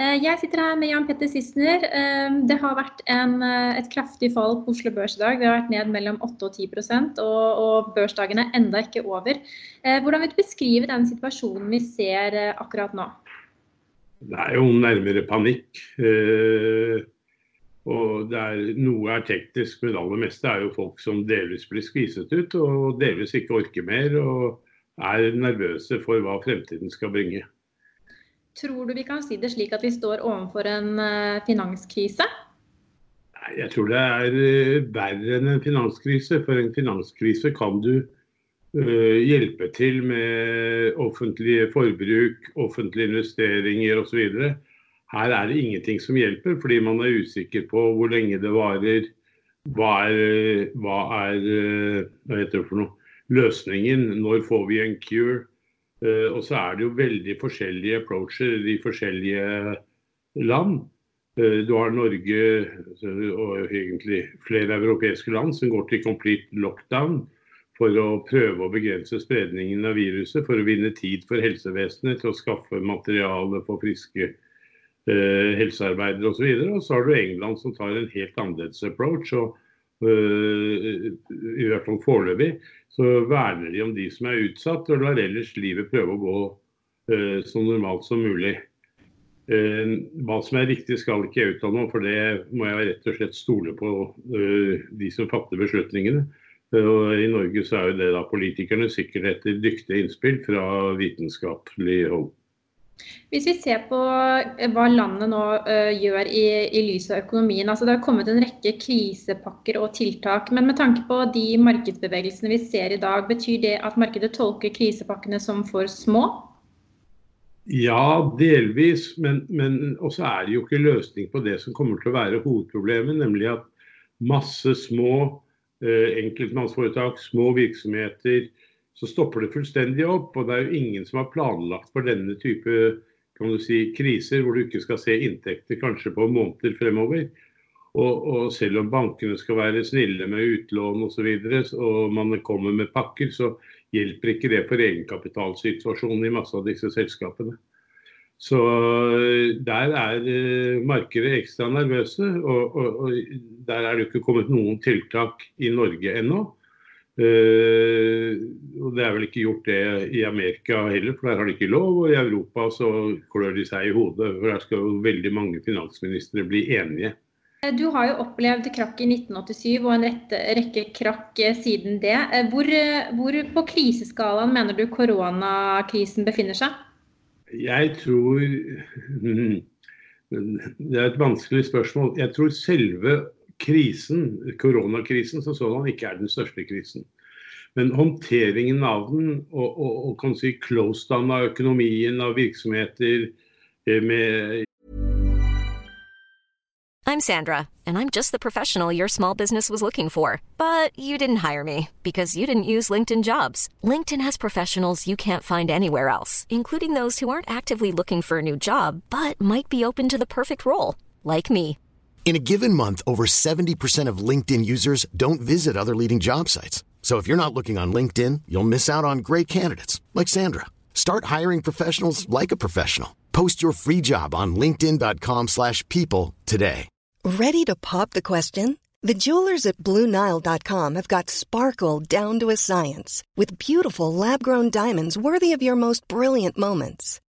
Eh, jeg sitter her med Jan Petter Sissener. Eh, det har vært en, eh, et kraftig fall på Oslo Børs i dag. Det har vært ned mellom 8 og 10 og, og børsdagen er enda ikke over. Hvordan vil du beskrive den situasjonen vi ser akkurat nå? Det er jo nærmere panikk. Og er, noe er teknisk, men det aller meste er jo folk som delvis blir skviset ut og delvis ikke orker mer og er nervøse for hva fremtiden skal bringe. Tror du vi kan si det slik at vi står overfor en uh, finanskrise? Jeg tror det er uh, verre enn en finanskrise. For en finanskrise kan du uh, hjelpe til med offentlig forbruk, offentlige investeringer osv. Her er det ingenting som hjelper, fordi man er usikker på hvor lenge det varer. Hva er, hva er hva heter det for noe? løsningen? Når får vi en cure? Eh, og så er det jo veldig forskjellige approacher i forskjellige land. Eh, du har Norge og egentlig flere europeiske land som går til complete lockdown for å prøve å begrense spredningen av viruset, for å vinne tid for helsevesenet til å skaffe materiale for friske eh, helsearbeidere osv. Og, så og så har du England som tar en helt annerledes approach. og I hvert fall foreløpig så verner de om de som er utsatt, og lar ellers livet prøve å gå uh, så normalt som mulig. Uh, hva som er riktig skal ikke jeg uttale meg om, for det må jeg rett og slett stole på de som fatter beslutningene. I Norge så er jo det da politikerne sikkert etter dyktige innspill fra vitenskapelig hold. Hvis vi ser på eh, hva landet nå uh, gjør i, i lys av økonomien. altså Det har kommet en rekke krisepakker og tiltak. Men med tanke på de markedsbevegelsene vi ser i dag, betyr det at markedet tolker krisepakkene som for små? Ja, delvis. Men, men også er det jo ikke løsning på det som kommer til å være hovedproblemet. Nemlig at masse små uh, enkeltmannsforetak, små virksomheter, så stopper det fullstendig opp. Og det er jo ingen som har planlagt for denne type kan du si, kriser, hvor du ikke skal se inntekter kanskje på måneder fremover. Og, og selv om bankene skal være snille med utlån osv., og, så og man kommer med pakker, så hjelper ikke det for egenkapitalsituasjonen i masse av disse selskapene. Så der er eh, markedet ekstra nervøse, og, og, og der er det ikke kommet noen tiltak i Norge ennå. Uh, og Det er vel ikke gjort det i Amerika heller, for der har de ikke lov. Og i Europa så klør de seg i hodet, for der skal jo veldig mange finansministre bli enige. Du har jo opplevd krakk i 1987 og en rette, rekke krakk eh, siden det. Eh, hvor, hvor på kriseskalaen mener du koronakrisen befinner seg? Jeg tror Det er et vanskelig spørsmål. Jeg tror selve krisen, koronakrisen som sådan ikke er den største krisen. Men håndteringen av den og, og, og kan si close down av økonomien, virksomheter eh, med I'm Sandra, and I'm just the professional your small business was looking for. But you didn't hire me because you didn't use LinkedIn jobs. LinkedIn has professionals you can't find anywhere else, including those who aren't actively looking for a new job but might be open to the perfect role, like me. In a given month, over 70% of LinkedIn users don't visit other leading job sites. So if you're not looking on LinkedIn, you'll miss out on great candidates like Sandra. Start hiring professionals like a professional. Post your free job on linkedin.com/people today. Ready to pop the question? The jewelers at bluenile.com have got sparkle down to a science with beautiful lab-grown diamonds worthy of your most brilliant moments.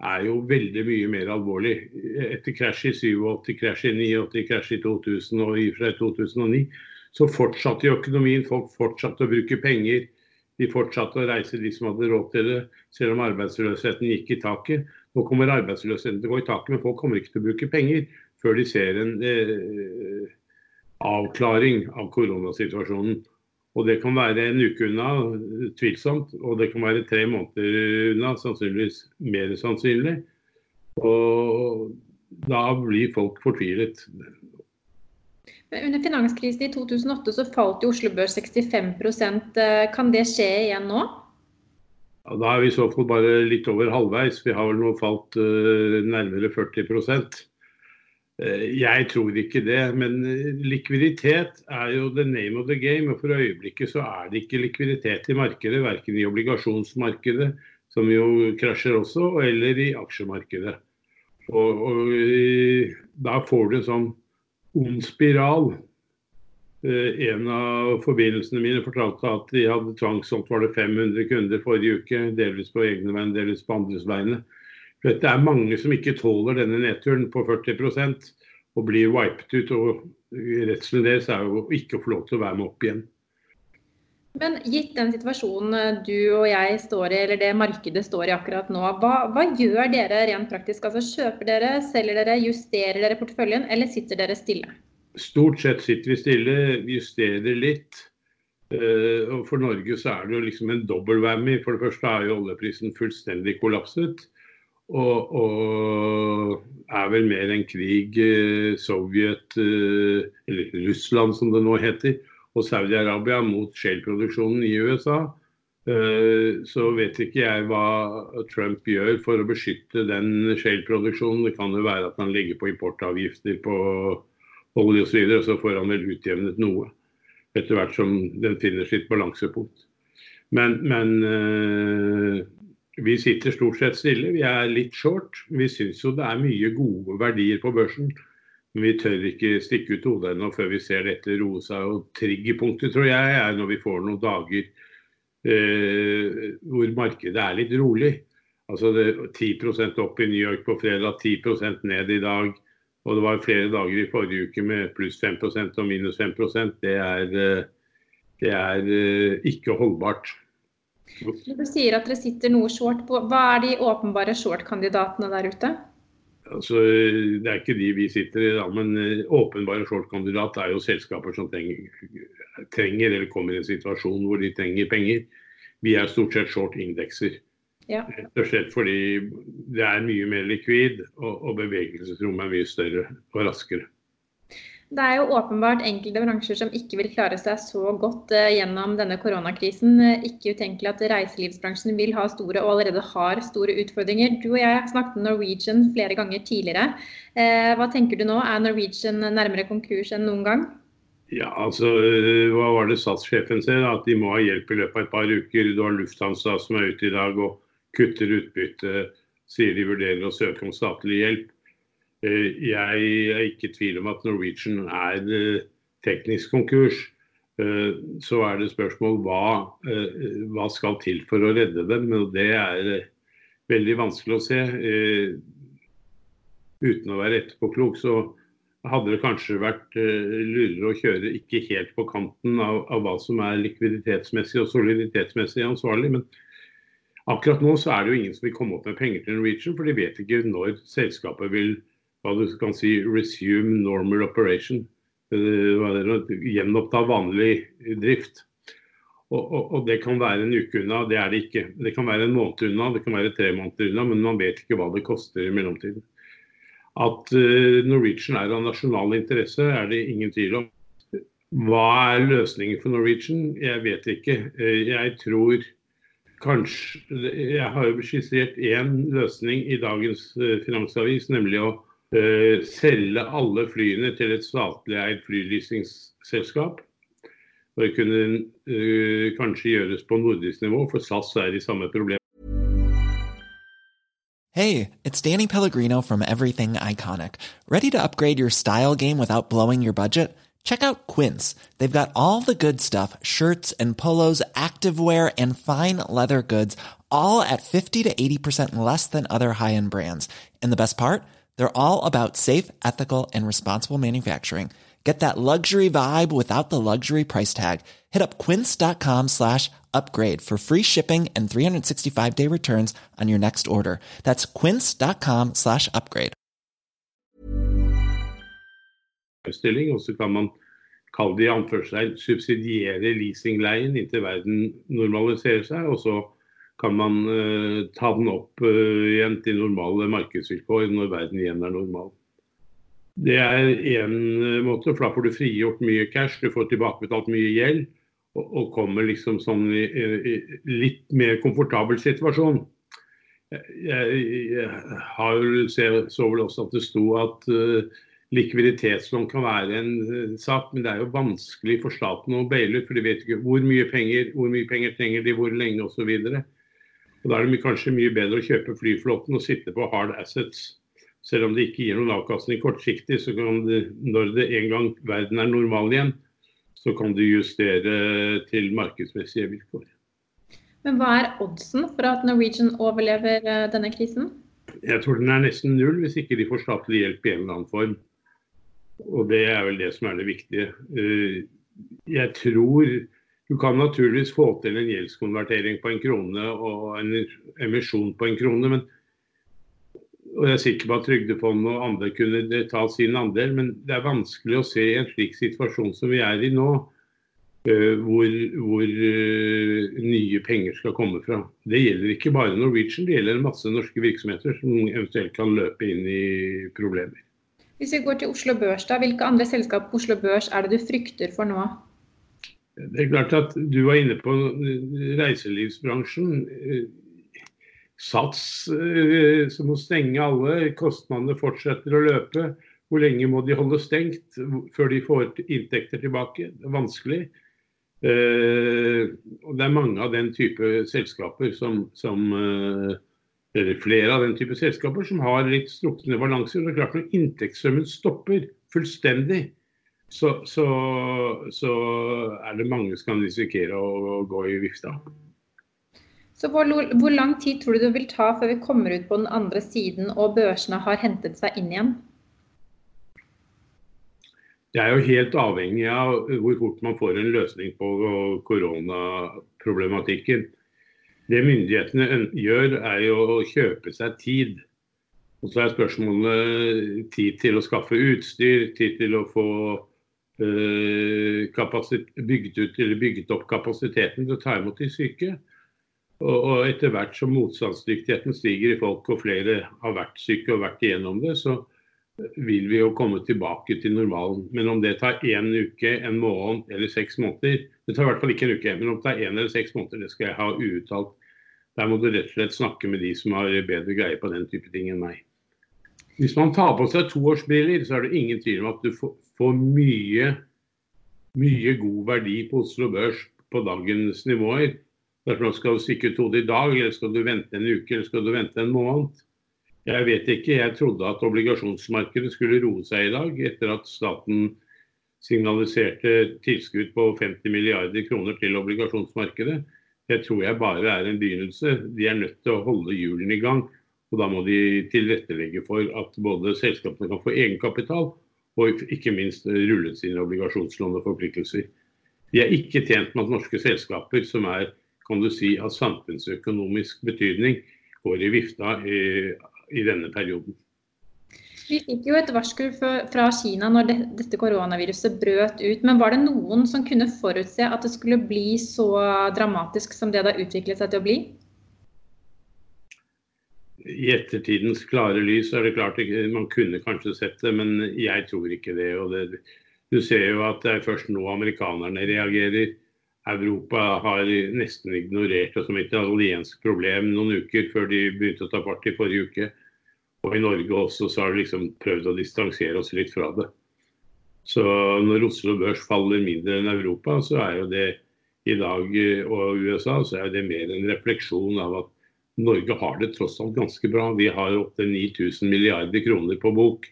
Er jo veldig mye mer alvorlig. Etter krasj i 87, krasj i 89, krasj i 2000 og i fra 2009, så fortsatte jo økonomien. Folk fortsatte å bruke penger. De fortsatte å reise, de som hadde råd til det, selv om arbeidsløsheten gikk i taket. Nå kommer arbeidsløsheten til å gå i taket, men folk kommer ikke til å bruke penger før de ser en eh, avklaring av koronasituasjonen. Og det kan være en uke unna, tvilsomt. Og det kan være tre måneder unna, sannsynligvis mer sannsynlig. Og da blir folk fortvilet. Men Under finanskrisen i 2008 så falt jo Oslo Børs 65% Kan det skje igjen nå? Ja, da er vi i så fall bare litt over halvveis. Vi har vel nå falt uh, nærmere 40 uh, Jeg tror ikke det. Men likviditet er jo the name of the game. Og for øyeblikket så er det ikke likviditet i markedet. Verken i obligasjonsmarkedet, som jo krasjer også, eller i aksjemarkedet. Og, og da får du en sånn ond spiral. Eh, en av forbindelsene mine fortalte at de hadde tvangssolgt var det 500 kunder forrige uke, delvis på egne vegne, delvis på andres vegne. Det er mange som ikke tåler denne nedturen på 40% og blir wiped ut. og Redselen deres er jo ikke å få lov til å være med opp igjen. Men gitt den situasjonen du og jeg står i, eller det markedet står i akkurat nå, hva, hva, gjør dere rent praktisk? Altså Kjøper dere, selger dere, justerer dere porteføljen, eller sitter dere stille? Stort sett sitter vi stille, justerer litt. Uh, og For Norge så er det jo liksom en dobbel-whammy. For det første er jo oljeprisen fullstendig kollapset. Og, og er vel mer en krig uh, Sovjet, uh, eller Russland som det nå heter, og Saudi-Arabia mot shale-produksjonen i USA, eh, så vet ikke jeg hva Trump gjør for å beskytte den shale-produksjonen. Det kan jo være at han legger på importavgifter på olje osv., og, og så får han vel utjevnet noe. Etter hvert som den finner sitt balansepunkt. Men, men vi sitter stort sett stille. Vi er litt short. Vi syns jo det er mye gode verdier på børsen. Men vi tør ikke stikke ut hodet ennå før vi ser dette roe seg. Og triggerpunktet tror jeg er når vi får noen dager eh, hvor markedet er litt rolig. Altså det, 10% opp i New York på fredag, 10 ned i dag. Og det var flere dager i forrige uke med pluss 5% og minus 5 Det er, eh, det er eh, ikke holdbart. Du sier at dere sitter noe short på. Hva er de åpenbare short-kandidatene der ute? Altså, det er ikke de vi sitter i, da, men eh, åpenbare short-kandidat er jo selskaper som trenger, trenger, eller kommer i en situasjon hvor de trenger penger. Vi er stort sett short indekser. Ja. Rett og slett fordi det er mye mer likvid, og, og bevegelsesrommet er mye større og raskere. Det er jo åpenbart enkelte bransjer som ikke vil klare seg så godt uh, gjennom denne koronakrisen. Uh, ikke utenkelig at reiselivsbransjen vil ha store, og allerede har store utfordringer. Du og jeg snakket med Norwegian flere ganger tidligere. Uh, hva tenker du nå? Er Norwegian nærmere konkurs enn noen gang? Ja, altså, Hva var det statssjefen sier? At de må ha hjelp i løpet av et par uker. Du har Lufthansa som er ute i dag og kutter utbytte. Sier de vurderer å søke om statlig hjelp. Eh, jeg er ikke i tvil om at Norwegian er eh, teknisk konkurs. Eh, så er det spørsmål hva, hva skal til for å redde dem. Og det er veldig vanskelig å se. Uten å være etterpåklok, så hadde det kanskje vært lurere å kjøre ikke helt på kanten av, av, hva som er likviditetsmessig og soliditetsmessig ansvarlig. Men akkurat nå så er det jo ingen som vil komme opp med penger til Norwegian, for de vet ikke når selskapet vil hva du kan si, resume normal operation. Gjenoppta vanlig drift. Og, og, og, det kan være en uke unna, det er det ikke. Det kan være en måned unna, det kan være tre måneder unna, men man vet ikke hva det koster i mellomtiden. At uh, Norwegian er av nasjonal interesse, er det ingen tvil om. Hva er løsningen for Norwegian? Jeg vet ikke. Uh, jeg tror kanskje Jeg har jo skissert én løsning i dagens uh, Finansavis, nemlig å selge alle flyene til et statlig eid. Det kunne uh, kanskje gjøres på nordisk nivå, for SAS er i samme problem. Hey, it's Danny Pellegrino from Everything Iconic. Ready to upgrade your style game without blowing your budget? Check out Quince. They've got all the good stuff shirts and polos, activewear, and fine leather goods, all at 50 to 80% less than other high end brands. And the best part? They're all about safe, ethical, and responsible manufacturing. Get that luxury vibe without the luxury price tag. Hit up quince.com slash upgrade for free shipping and 365 day returns on your next order. That's quince.com slash upgrade. Og så kan man kalle det i anførselstegn subsidiere leasingleien inntil verden normaliserer seg, og så kan man uh, ta den opp uh, igjen til normale markedsvilkår når verden igjen er normal. Det er én måte, for da får du frigjort mye cash, du får tilbakebetalt mye gjeld. Og, og kommer liksom sånn i, i, litt mer komfortabel situasjon. Jeg, jeg har, så vel også at det sto at uh, likviditetslån kan være en uh, sak, men det er jo vanskelig for staten å baile ut. For de vet ikke hvor mye penger, hvor mye penger trenger de, hvor lenge osv. Da er det kanskje mye bedre å kjøpe flyflåten og sitte på hard assets. Selv om det ikke gir noen avkastning kortsiktig, så kan det, når det en gang verden er normal igjen, så kan du justere til markedsmessige vilkår. Men hva er oddsen for at Norwegian overlever eh, denne krisen? Jeg tror den er nesten null hvis ikke de får statlig hjelp i en eller annen form. Og det er vel det som er det viktige. Eh, jeg tror du kan naturligvis få til en gjeldskonvertering på en krone og en emisjon på en krone, men og jeg er sikker på at Trygdefondet og andre kunne ta sin andel, men det er vanskelig å se i en slik situasjon som vi er i nå, eh, hvor, hvor uh, nye penger skal komme fra. Det gjelder ikke bare Norwegian, det gjelder masse norske virksomheter som eventuelt kan løpe inn i problemer. Hvis vi går til Oslo Børs, da, hvilke andre selskap på Oslo Børs er det du frykter for nå? Det er klart at Du var inne på reiselivsbransjen. Sats eh, som må stenge alle, kostnadene fortsetter å løpe. Hvor lenge må de holde stengt før de får inntekter tilbake? Det er vanskelig. Eh, og det er mange av den type selskaper som, som eh, eller flere av den type selskaper som har litt strukne balanser. Det er klart Når inntektssummen stopper fullstendig, så, så, så, er det mange som kan risikere å, gå i vifta. Så hvor, hvor, lang tid tror du det vil ta før vi kommer ut på den andre siden og børsene har hentet seg inn igjen? Det er jo helt avhengig av hvor fort man får en løsning på koronaproblematikken. Det myndighetene gjør, er jo å kjøpe seg tid. Og så er spørsmålet tid til å skaffe utstyr, tid til å få bygget, ut, bygget opp kapasiteten til å ta imot de syke. Og, etter hvert som motstandsdyktigheten stiger i folk, og flere har vært syke og vært igjennom det, så vil vi jo komme tilbake til normalen. Men om det tar én uke, en måned eller seks måneder Det tar i hvert fall ikke en uke, men om det tar én eller seks måneder, det skal jeg ha uuttalt. Der må du rett og slett snakke med de som har bedre greie på den type ting enn meg. Hvis man tar på seg toårsbriller, så er det ingen tvil om at du får mye, mye god verdi på Oslo Børs på dagens nivåer. Derfor skal du stikke ut hodet i dag, eller skal du vente en uke, eller skal du vente en måned? Jeg vet ikke. Jeg trodde at obligasjonsmarkedet skulle roe seg i dag, etter at staten signaliserte tilskudd på 50 milliarder kroner til obligasjonsmarkedet. Det tror jeg bare er en begynnelse. De er nødt til å holde hjulene i gang. Og da må de tilrettelegge for at både selskapene kan få egenkapital, og ikke minst rullet sine obligasjonslån og forpliktelser. De er ikke tjent med at norske selskaper som er kan du si, av samfunnsøkonomisk betydning går i vifta i, i denne perioden. Vi fikk jo et varsku fra Kina når dette koronaviruset brøt ut. Men var det noen som kunne forutse at det skulle bli så dramatisk som det det har utviklet seg til å bli? I ettertidens klare lys er det klart man kunne kanskje sett det, men jeg tror ikke det. det. Du ser jo at det er først nå amerikanerne reagerer. Europa har nesten ignorert det som et italiensk problem noen uker før de begynte å ta fart i forrige uke. Og i Norge også så har de liksom prøvd å distansere oss litt fra det. Så når Oslo Børs faller mindre enn Europa, så er jo det i dag og USA så er det mer en refleksjon av at Norge har det tross alt ganske bra. Vi har opptil 9000 milliarder kroner på bok.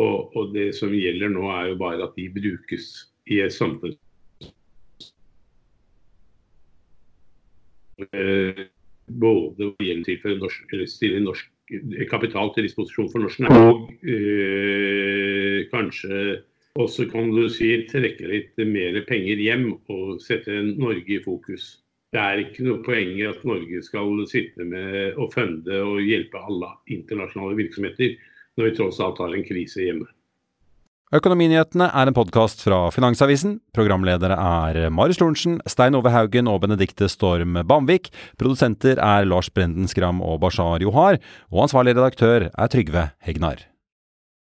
Og, og, det som gjelder nå, er jo bare at de brukes i et samfunn Eh, både gjelder norsk, stille norsk kapital til disposisjon for norsk næring, og øh, kanskje også kan du si trekke litt mer penger hjem og sette Norge i fokus. Det er ikke noe poeng i at Norge skal sitte med og funde og hjelpe alle internasjonale virksomheter når vi tross alt har en krise hjemme. Økonominyhetene er en podkast fra Finansavisen. Programledere er Marius Lorentzen, Stein Ove Haugen og Benedikte Storm Bamvik. Produsenter er Lars Brenden Skram og Bashar Johar. Og ansvarlig redaktør er Trygve Hegnar.